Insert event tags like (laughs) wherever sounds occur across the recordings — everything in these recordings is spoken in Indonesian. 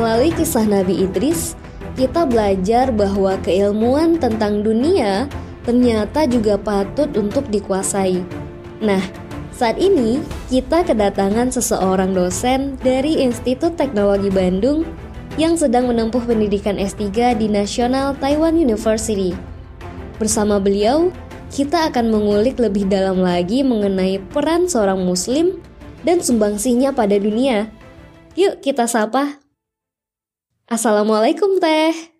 Melalui kisah Nabi Idris, kita belajar bahwa keilmuan tentang dunia ternyata juga patut untuk dikuasai. Nah, saat ini kita kedatangan seseorang dosen dari Institut Teknologi Bandung yang sedang menempuh pendidikan S3 di National Taiwan University. Bersama beliau, kita akan mengulik lebih dalam lagi mengenai peran seorang muslim dan sumbangsihnya pada dunia. Yuk kita sapa. Assalamualaikum Teh.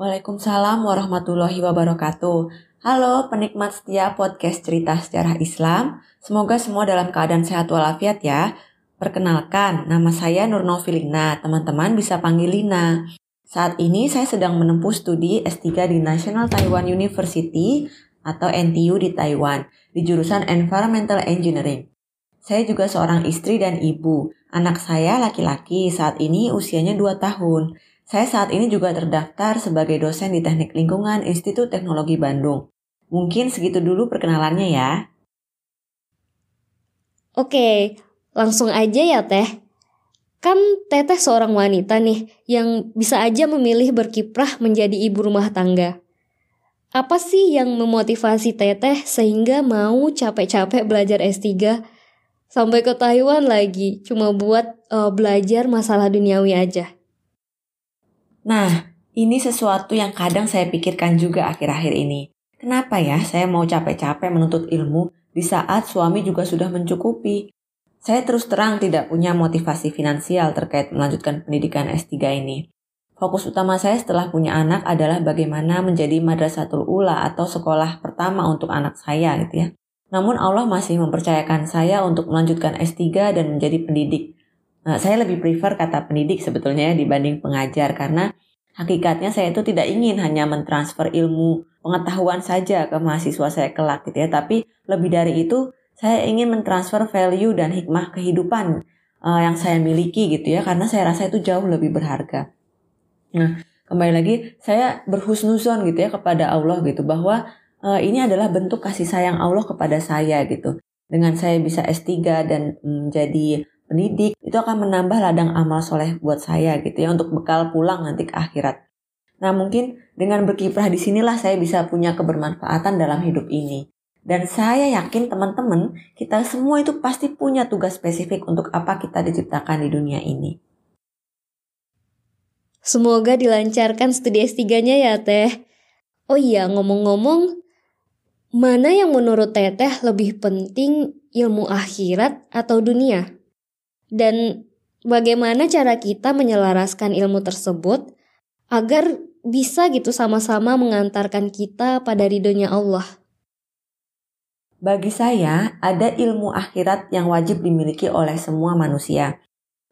Waalaikumsalam warahmatullahi wabarakatuh. Halo penikmat setia podcast cerita sejarah Islam. Semoga semua dalam keadaan sehat walafiat ya. Perkenalkan, nama saya Nur Novilina. Teman-teman bisa panggil Lina. Saat ini saya sedang menempuh studi S3 di National Taiwan University atau NTU di Taiwan di jurusan Environmental Engineering. Saya juga seorang istri dan ibu. Anak saya laki-laki saat ini usianya 2 tahun. Saya saat ini juga terdaftar sebagai dosen di Teknik Lingkungan Institut Teknologi Bandung. Mungkin segitu dulu perkenalannya ya. Oke, langsung aja ya Teh. Kan Teteh seorang wanita nih yang bisa aja memilih berkiprah menjadi ibu rumah tangga. Apa sih yang memotivasi Teteh sehingga mau capek-capek belajar S3 sampai ke Taiwan lagi cuma buat uh, belajar masalah duniawi aja? Nah, ini sesuatu yang kadang saya pikirkan juga akhir-akhir ini. Kenapa ya saya mau capek-capek menuntut ilmu di saat suami juga sudah mencukupi? Saya terus terang tidak punya motivasi finansial terkait melanjutkan pendidikan S3 ini. Fokus utama saya setelah punya anak adalah bagaimana menjadi madrasatul ula atau sekolah pertama untuk anak saya gitu ya. Namun Allah masih mempercayakan saya untuk melanjutkan S3 dan menjadi pendidik. Nah, saya lebih prefer kata pendidik sebetulnya ya dibanding pengajar karena hakikatnya saya itu tidak ingin hanya mentransfer ilmu pengetahuan saja ke mahasiswa saya kelak gitu ya, tapi lebih dari itu saya ingin mentransfer value dan hikmah kehidupan uh, yang saya miliki gitu ya karena saya rasa itu jauh lebih berharga. Nah, kembali lagi saya berhusnuzon gitu ya kepada Allah gitu bahwa uh, ini adalah bentuk kasih sayang Allah kepada saya gitu. Dengan saya bisa S3 dan menjadi pendidik itu akan menambah ladang amal soleh buat saya gitu ya untuk bekal pulang nanti ke akhirat. Nah mungkin dengan berkiprah di sinilah saya bisa punya kebermanfaatan dalam hidup ini. Dan saya yakin teman-teman kita semua itu pasti punya tugas spesifik untuk apa kita diciptakan di dunia ini. Semoga dilancarkan studi S3-nya ya Teh. Oh iya ngomong-ngomong, mana yang menurut Teteh lebih penting ilmu akhirat atau dunia? dan bagaimana cara kita menyelaraskan ilmu tersebut agar bisa gitu sama-sama mengantarkan kita pada ridhonya Allah. Bagi saya, ada ilmu akhirat yang wajib dimiliki oleh semua manusia.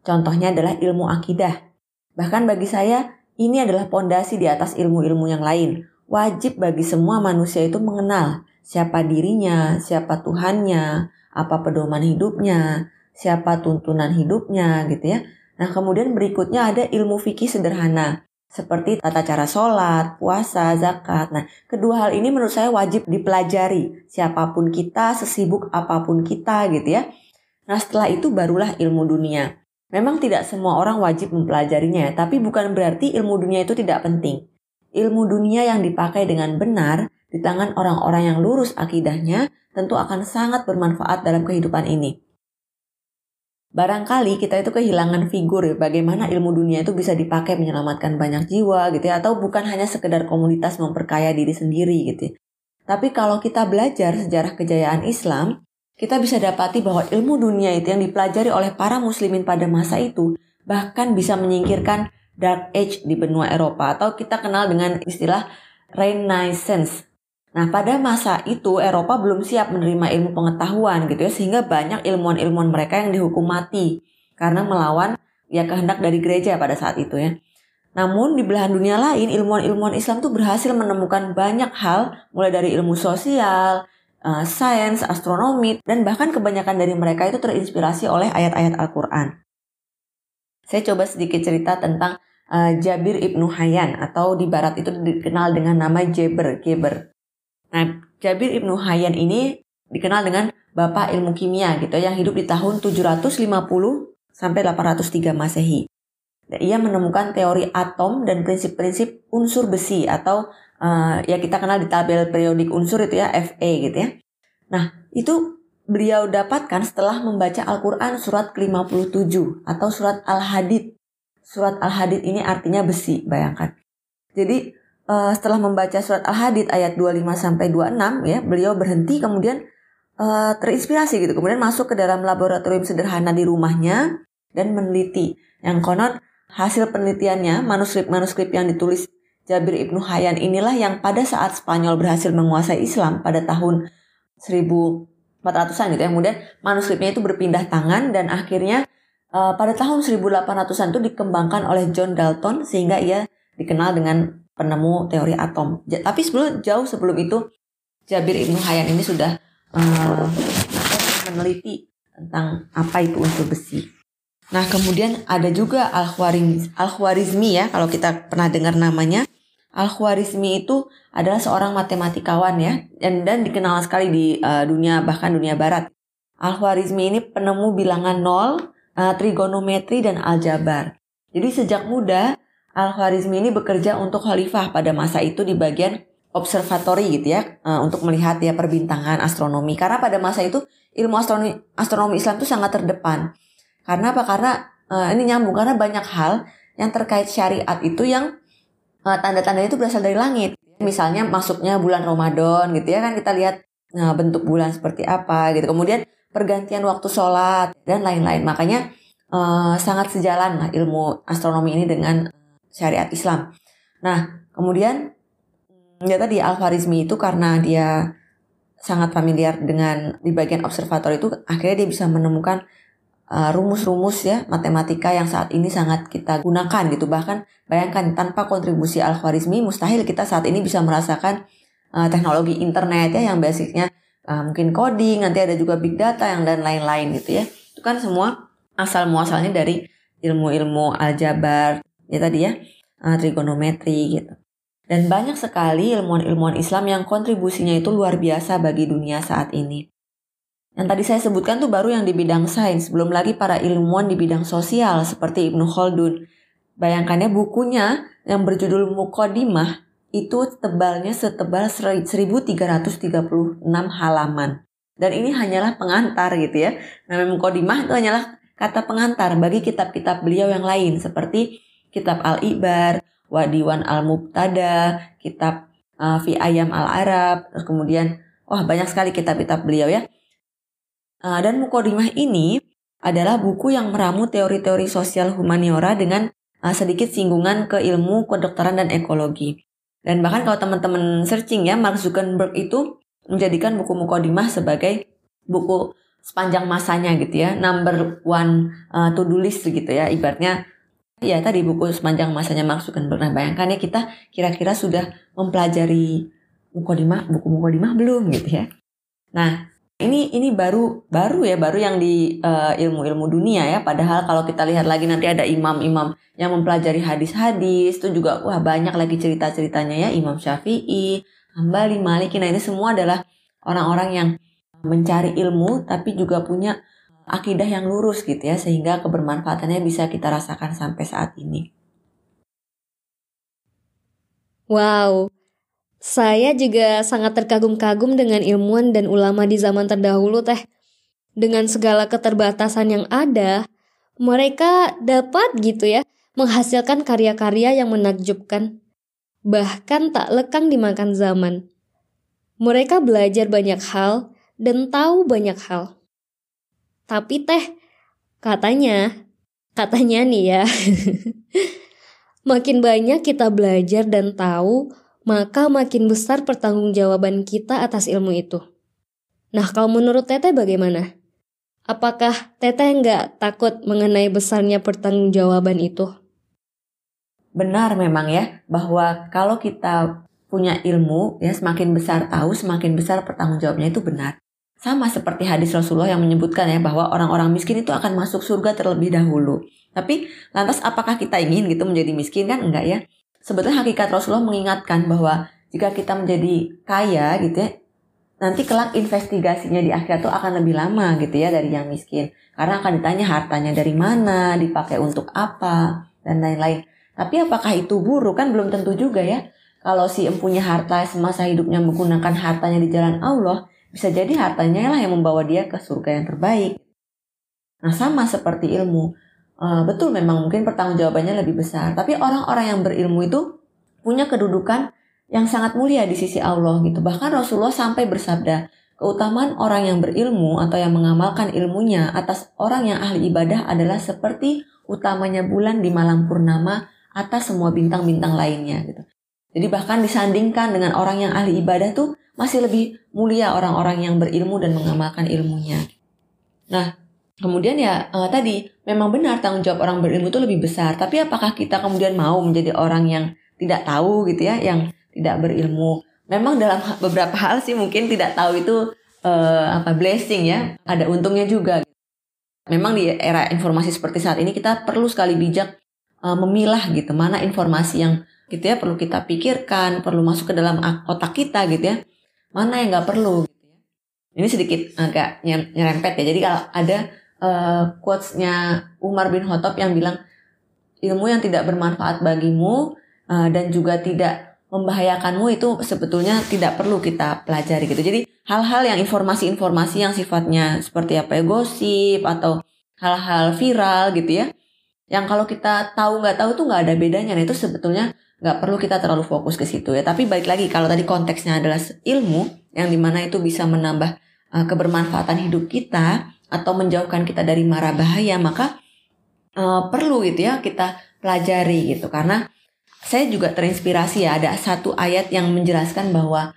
Contohnya adalah ilmu akidah. Bahkan bagi saya, ini adalah pondasi di atas ilmu-ilmu yang lain. Wajib bagi semua manusia itu mengenal siapa dirinya, siapa Tuhannya, apa pedoman hidupnya, siapa tuntunan hidupnya gitu ya. Nah kemudian berikutnya ada ilmu fikih sederhana seperti tata cara sholat, puasa, zakat. Nah kedua hal ini menurut saya wajib dipelajari siapa pun kita, sesibuk apa pun kita gitu ya. Nah setelah itu barulah ilmu dunia. Memang tidak semua orang wajib mempelajarinya, tapi bukan berarti ilmu dunia itu tidak penting. Ilmu dunia yang dipakai dengan benar di tangan orang-orang yang lurus akidahnya tentu akan sangat bermanfaat dalam kehidupan ini. Barangkali kita itu kehilangan figur ya, bagaimana ilmu dunia itu bisa dipakai menyelamatkan banyak jiwa gitu ya, atau bukan hanya sekedar komunitas memperkaya diri sendiri gitu ya. Tapi kalau kita belajar sejarah kejayaan Islam, kita bisa dapati bahwa ilmu dunia itu yang dipelajari oleh para muslimin pada masa itu bahkan bisa menyingkirkan dark age di benua Eropa atau kita kenal dengan istilah Renaissance Nah, pada masa itu Eropa belum siap menerima ilmu pengetahuan gitu ya, sehingga banyak ilmuwan-ilmuwan mereka yang dihukum mati karena melawan ya kehendak dari gereja pada saat itu ya. Namun di belahan dunia lain ilmuwan-ilmuwan Islam tuh berhasil menemukan banyak hal mulai dari ilmu sosial, uh, sains, astronomi dan bahkan kebanyakan dari mereka itu terinspirasi oleh ayat-ayat Al-Qur'an. Saya coba sedikit cerita tentang uh, Jabir ibnu Hayyan atau di barat itu dikenal dengan nama Jeber, Geber. Nah, Jabir Ibnu Hayyan ini dikenal dengan Bapak ilmu kimia gitu yang hidup di tahun 750 sampai 803 Masehi. Ia menemukan teori atom dan prinsip-prinsip unsur besi atau uh, ya kita kenal di tabel periodik unsur itu ya Fe gitu ya. Nah, itu beliau dapatkan setelah membaca Al-Quran surat ke-57 atau surat Al-Hadid. Surat Al-Hadid ini artinya besi, bayangkan. Jadi uh, setelah membaca surat Al-Hadid ayat 25 sampai 26 ya, beliau berhenti kemudian uh, terinspirasi gitu. Kemudian masuk ke dalam laboratorium sederhana di rumahnya dan meneliti. Yang konon hasil penelitiannya, manuskrip-manuskrip yang ditulis Jabir Ibnu Hayyan inilah yang pada saat Spanyol berhasil menguasai Islam pada tahun 1000 400-an gitu ya. Kemudian manuskripnya itu berpindah tangan dan akhirnya uh, pada tahun 1800-an itu dikembangkan oleh John Dalton sehingga ia dikenal dengan penemu teori atom. Tapi sebelum jauh sebelum itu Jabir Ibnu Hayyan ini sudah uh, meneliti tentang apa itu unsur besi. Nah, kemudian ada juga Al-Khwarizmi ya, kalau kita pernah dengar namanya. Al-Khwarizmi itu adalah seorang matematikawan ya dan dan dikenal sekali di uh, dunia bahkan dunia barat. Al-Khwarizmi ini penemu bilangan nol, uh, trigonometri dan aljabar. Jadi sejak muda Al-Khwarizmi ini bekerja untuk khalifah pada masa itu di bagian observatori gitu ya uh, untuk melihat ya perbintangan astronomi karena pada masa itu ilmu astronomi astronomi Islam itu sangat terdepan. Karena apa? Karena uh, ini nyambung karena banyak hal yang terkait syariat itu yang uh, tanda-tanda itu berasal dari langit. Misalnya masuknya bulan Ramadan gitu ya kan kita lihat nah, bentuk bulan seperti apa gitu. Kemudian pergantian waktu sholat dan lain-lain. Makanya sangat sejalan lah ilmu astronomi ini dengan syariat Islam. Nah kemudian ya tadi Al-Farizmi itu karena dia sangat familiar dengan di bagian observator itu akhirnya dia bisa menemukan Uh, rumus-rumus ya matematika yang saat ini sangat kita gunakan gitu bahkan bayangkan tanpa kontribusi Al-Khwarizmi mustahil kita saat ini bisa merasakan uh, teknologi internet ya yang basicnya uh, mungkin coding nanti ada juga big data yang dan lain-lain gitu ya itu kan semua asal muasalnya dari ilmu-ilmu aljabar ya tadi ya uh, trigonometri gitu dan banyak sekali ilmuwan-ilmuwan Islam yang kontribusinya itu luar biasa bagi dunia saat ini yang tadi saya sebutkan tuh baru yang di bidang sains, belum lagi para ilmuwan di bidang sosial seperti Ibnu Khaldun. Bayangkannya bukunya yang berjudul Mukodimah itu tebalnya setebal 1336 halaman. Dan ini hanyalah pengantar gitu ya. Namanya Mukodimah itu hanyalah kata pengantar bagi kitab-kitab beliau yang lain seperti kitab Al-Ibar, Wadiwan Al-Mubtada, kitab uh, Fi Ayam Al-Arab, terus kemudian wah banyak sekali kitab-kitab beliau ya. Uh, dan Mukodimah ini adalah buku yang meramu teori-teori sosial humaniora dengan uh, sedikit singgungan ke ilmu kedokteran dan ekologi. Dan bahkan kalau teman-teman searching ya, Mark Zuckerberg itu menjadikan buku Mukodimah sebagai buku sepanjang masanya gitu ya, number one uh, to do list gitu ya, ibaratnya ya tadi buku sepanjang masanya Mark Zuckerberg. Nah bayangkan ya kita kira-kira sudah mempelajari Mukodimah, buku Mukodimah belum gitu ya. Nah ini ini baru baru ya baru yang di uh, ilmu-ilmu dunia ya padahal kalau kita lihat lagi nanti ada imam-imam yang mempelajari hadis-hadis itu juga wah banyak lagi cerita-ceritanya ya Imam Syafi'i, Hambali, Maliki nah ini semua adalah orang-orang yang mencari ilmu tapi juga punya akidah yang lurus gitu ya sehingga kebermanfaatannya bisa kita rasakan sampai saat ini. Wow, saya juga sangat terkagum-kagum dengan ilmuwan dan ulama di zaman terdahulu teh. Dengan segala keterbatasan yang ada, mereka dapat gitu ya menghasilkan karya-karya yang menakjubkan. Bahkan tak lekang dimakan zaman. Mereka belajar banyak hal dan tahu banyak hal. Tapi teh, katanya, katanya nih ya, (laughs) makin banyak kita belajar dan tahu, maka makin besar pertanggungjawaban kita atas ilmu itu. Nah, kalau menurut Teteh bagaimana? Apakah Teteh nggak takut mengenai besarnya pertanggungjawaban itu? Benar memang ya, bahwa kalau kita punya ilmu, ya semakin besar tahu, semakin besar pertanggungjawabannya itu benar. Sama seperti hadis Rasulullah yang menyebutkan ya bahwa orang-orang miskin itu akan masuk surga terlebih dahulu. Tapi lantas apakah kita ingin gitu menjadi miskin kan enggak ya? sebetulnya hakikat Rasulullah mengingatkan bahwa jika kita menjadi kaya gitu ya, nanti kelak investigasinya di akhirat tuh akan lebih lama gitu ya dari yang miskin. Karena akan ditanya hartanya dari mana, dipakai untuk apa. dan lain-lain. Tapi apakah itu buruk kan belum tentu juga ya. Kalau si empunya harta semasa hidupnya menggunakan hartanya di jalan Allah, bisa jadi hartanya lah yang membawa dia ke surga yang terbaik. Nah sama seperti ilmu. Uh, betul memang mungkin pertanggungjawabannya lebih besar. Tapi orang-orang yang berilmu itu punya kedudukan yang sangat mulia di sisi Allah gitu. Bahkan Rasulullah sampai bersabda, keutamaan orang yang berilmu atau yang mengamalkan ilmunya atas orang yang ahli ibadah adalah seperti utamanya bulan di malam purnama atas semua bintang-bintang lainnya gitu. Jadi bahkan disandingkan dengan orang yang ahli ibadah tuh masih lebih mulia orang-orang yang berilmu dan mengamalkan ilmunya. Nah, kemudian ya uh, tadi memang benar tanggung jawab orang berilmu itu lebih besar. Tapi apakah kita kemudian mau menjadi orang yang tidak tahu gitu ya, yang tidak berilmu? Memang dalam beberapa hal sih mungkin tidak tahu itu uh, apa blessing ya, ada untungnya juga. Memang di era informasi seperti saat ini kita perlu sekali bijak uh, memilah gitu mana informasi yang gitu ya perlu kita pikirkan perlu masuk ke dalam otak kita gitu ya. Mana yang nggak perlu gitu ya. Ini sedikit agak nyerempet ya. Jadi kalau ada uh, quotesnya Umar bin Khattab yang bilang ilmu yang tidak bermanfaat bagimu uh, dan juga tidak membahayakanmu itu sebetulnya tidak perlu kita pelajari gitu. Jadi hal-hal yang informasi-informasi yang sifatnya seperti apa ya gosip atau hal-hal viral gitu ya yang kalau kita tahu nggak tahu tuh nggak ada bedanya. Nah itu sebetulnya nggak perlu kita terlalu fokus ke situ ya. Tapi balik lagi kalau tadi konteksnya adalah ilmu yang di mana itu bisa menambah uh, kebermanfaatan hidup kita atau menjauhkan kita dari mara bahaya maka uh, perlu gitu ya kita pelajari gitu. Karena saya juga terinspirasi ya ada satu ayat yang menjelaskan bahwa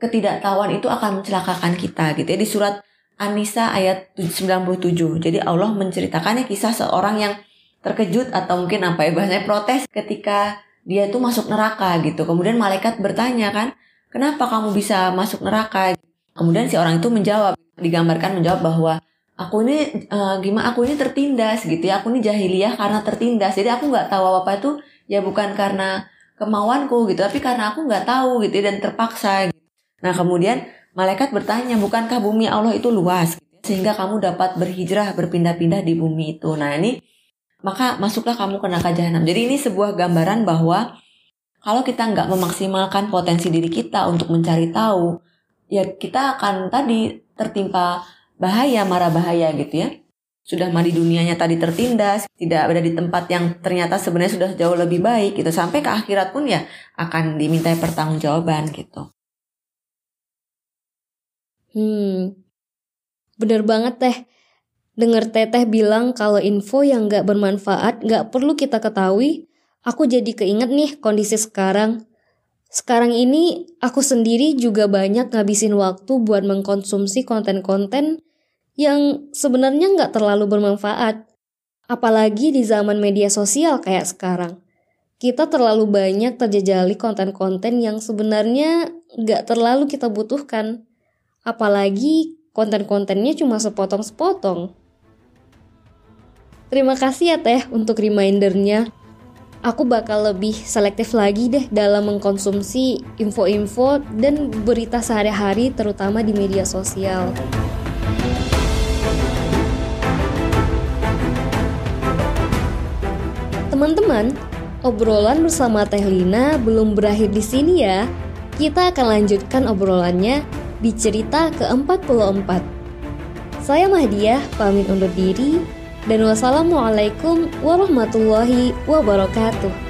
ketidaktahuan itu akan mencelakakan kita gitu ya. Di surat An-Nisa ayat 97 jadi Allah menceritakannya kisah seorang yang terkejut atau mungkin apa ya bahasanya protes ketika dia itu masuk neraka gitu. Kemudian malaikat bertanya kan, kenapa kamu bisa masuk neraka? Kemudian si orang itu menjawab, digambarkan menjawab bahwa aku ini uh, gimana aku ini tertindas gitu ya, aku ini jahiliyah karena tertindas. Jadi aku nggak tahu apa apa itu ya bukan karena kemauanku gitu, tapi karena aku nggak tahu gitu ya, dan terpaksa. Gitu. Nah kemudian malaikat bertanya, bukankah bumi Allah itu luas? Sehingga kamu dapat berhijrah berpindah-pindah di bumi itu. Nah ini maka masuklah kamu ke neraka jahanam. Jadi ini sebuah gambaran bahwa kalau kita nggak memaksimalkan potensi diri kita untuk mencari tahu, ya kita akan tadi tertimpa bahaya, marah bahaya gitu ya. Sudah mandi dunianya tadi tertindas, tidak berada di tempat yang ternyata sebenarnya sudah jauh lebih baik gitu. Sampai ke akhirat pun ya akan dimintai pertanggungjawaban gitu. Hmm, bener banget teh Dengar teteh bilang kalau info yang gak bermanfaat gak perlu kita ketahui, aku jadi keinget nih kondisi sekarang. Sekarang ini aku sendiri juga banyak ngabisin waktu buat mengkonsumsi konten-konten yang sebenarnya gak terlalu bermanfaat. Apalagi di zaman media sosial kayak sekarang. Kita terlalu banyak terjejali konten-konten yang sebenarnya gak terlalu kita butuhkan. Apalagi konten-kontennya cuma sepotong-sepotong. Terima kasih ya Teh untuk remindernya. Aku bakal lebih selektif lagi deh dalam mengkonsumsi info-info dan berita sehari-hari terutama di media sosial. Teman-teman, obrolan bersama Teh Lina belum berakhir di sini ya. Kita akan lanjutkan obrolannya di cerita ke-44. Saya Mahdiah, pamit undur diri dan wassalamualaikum warahmatullahi wabarakatuh.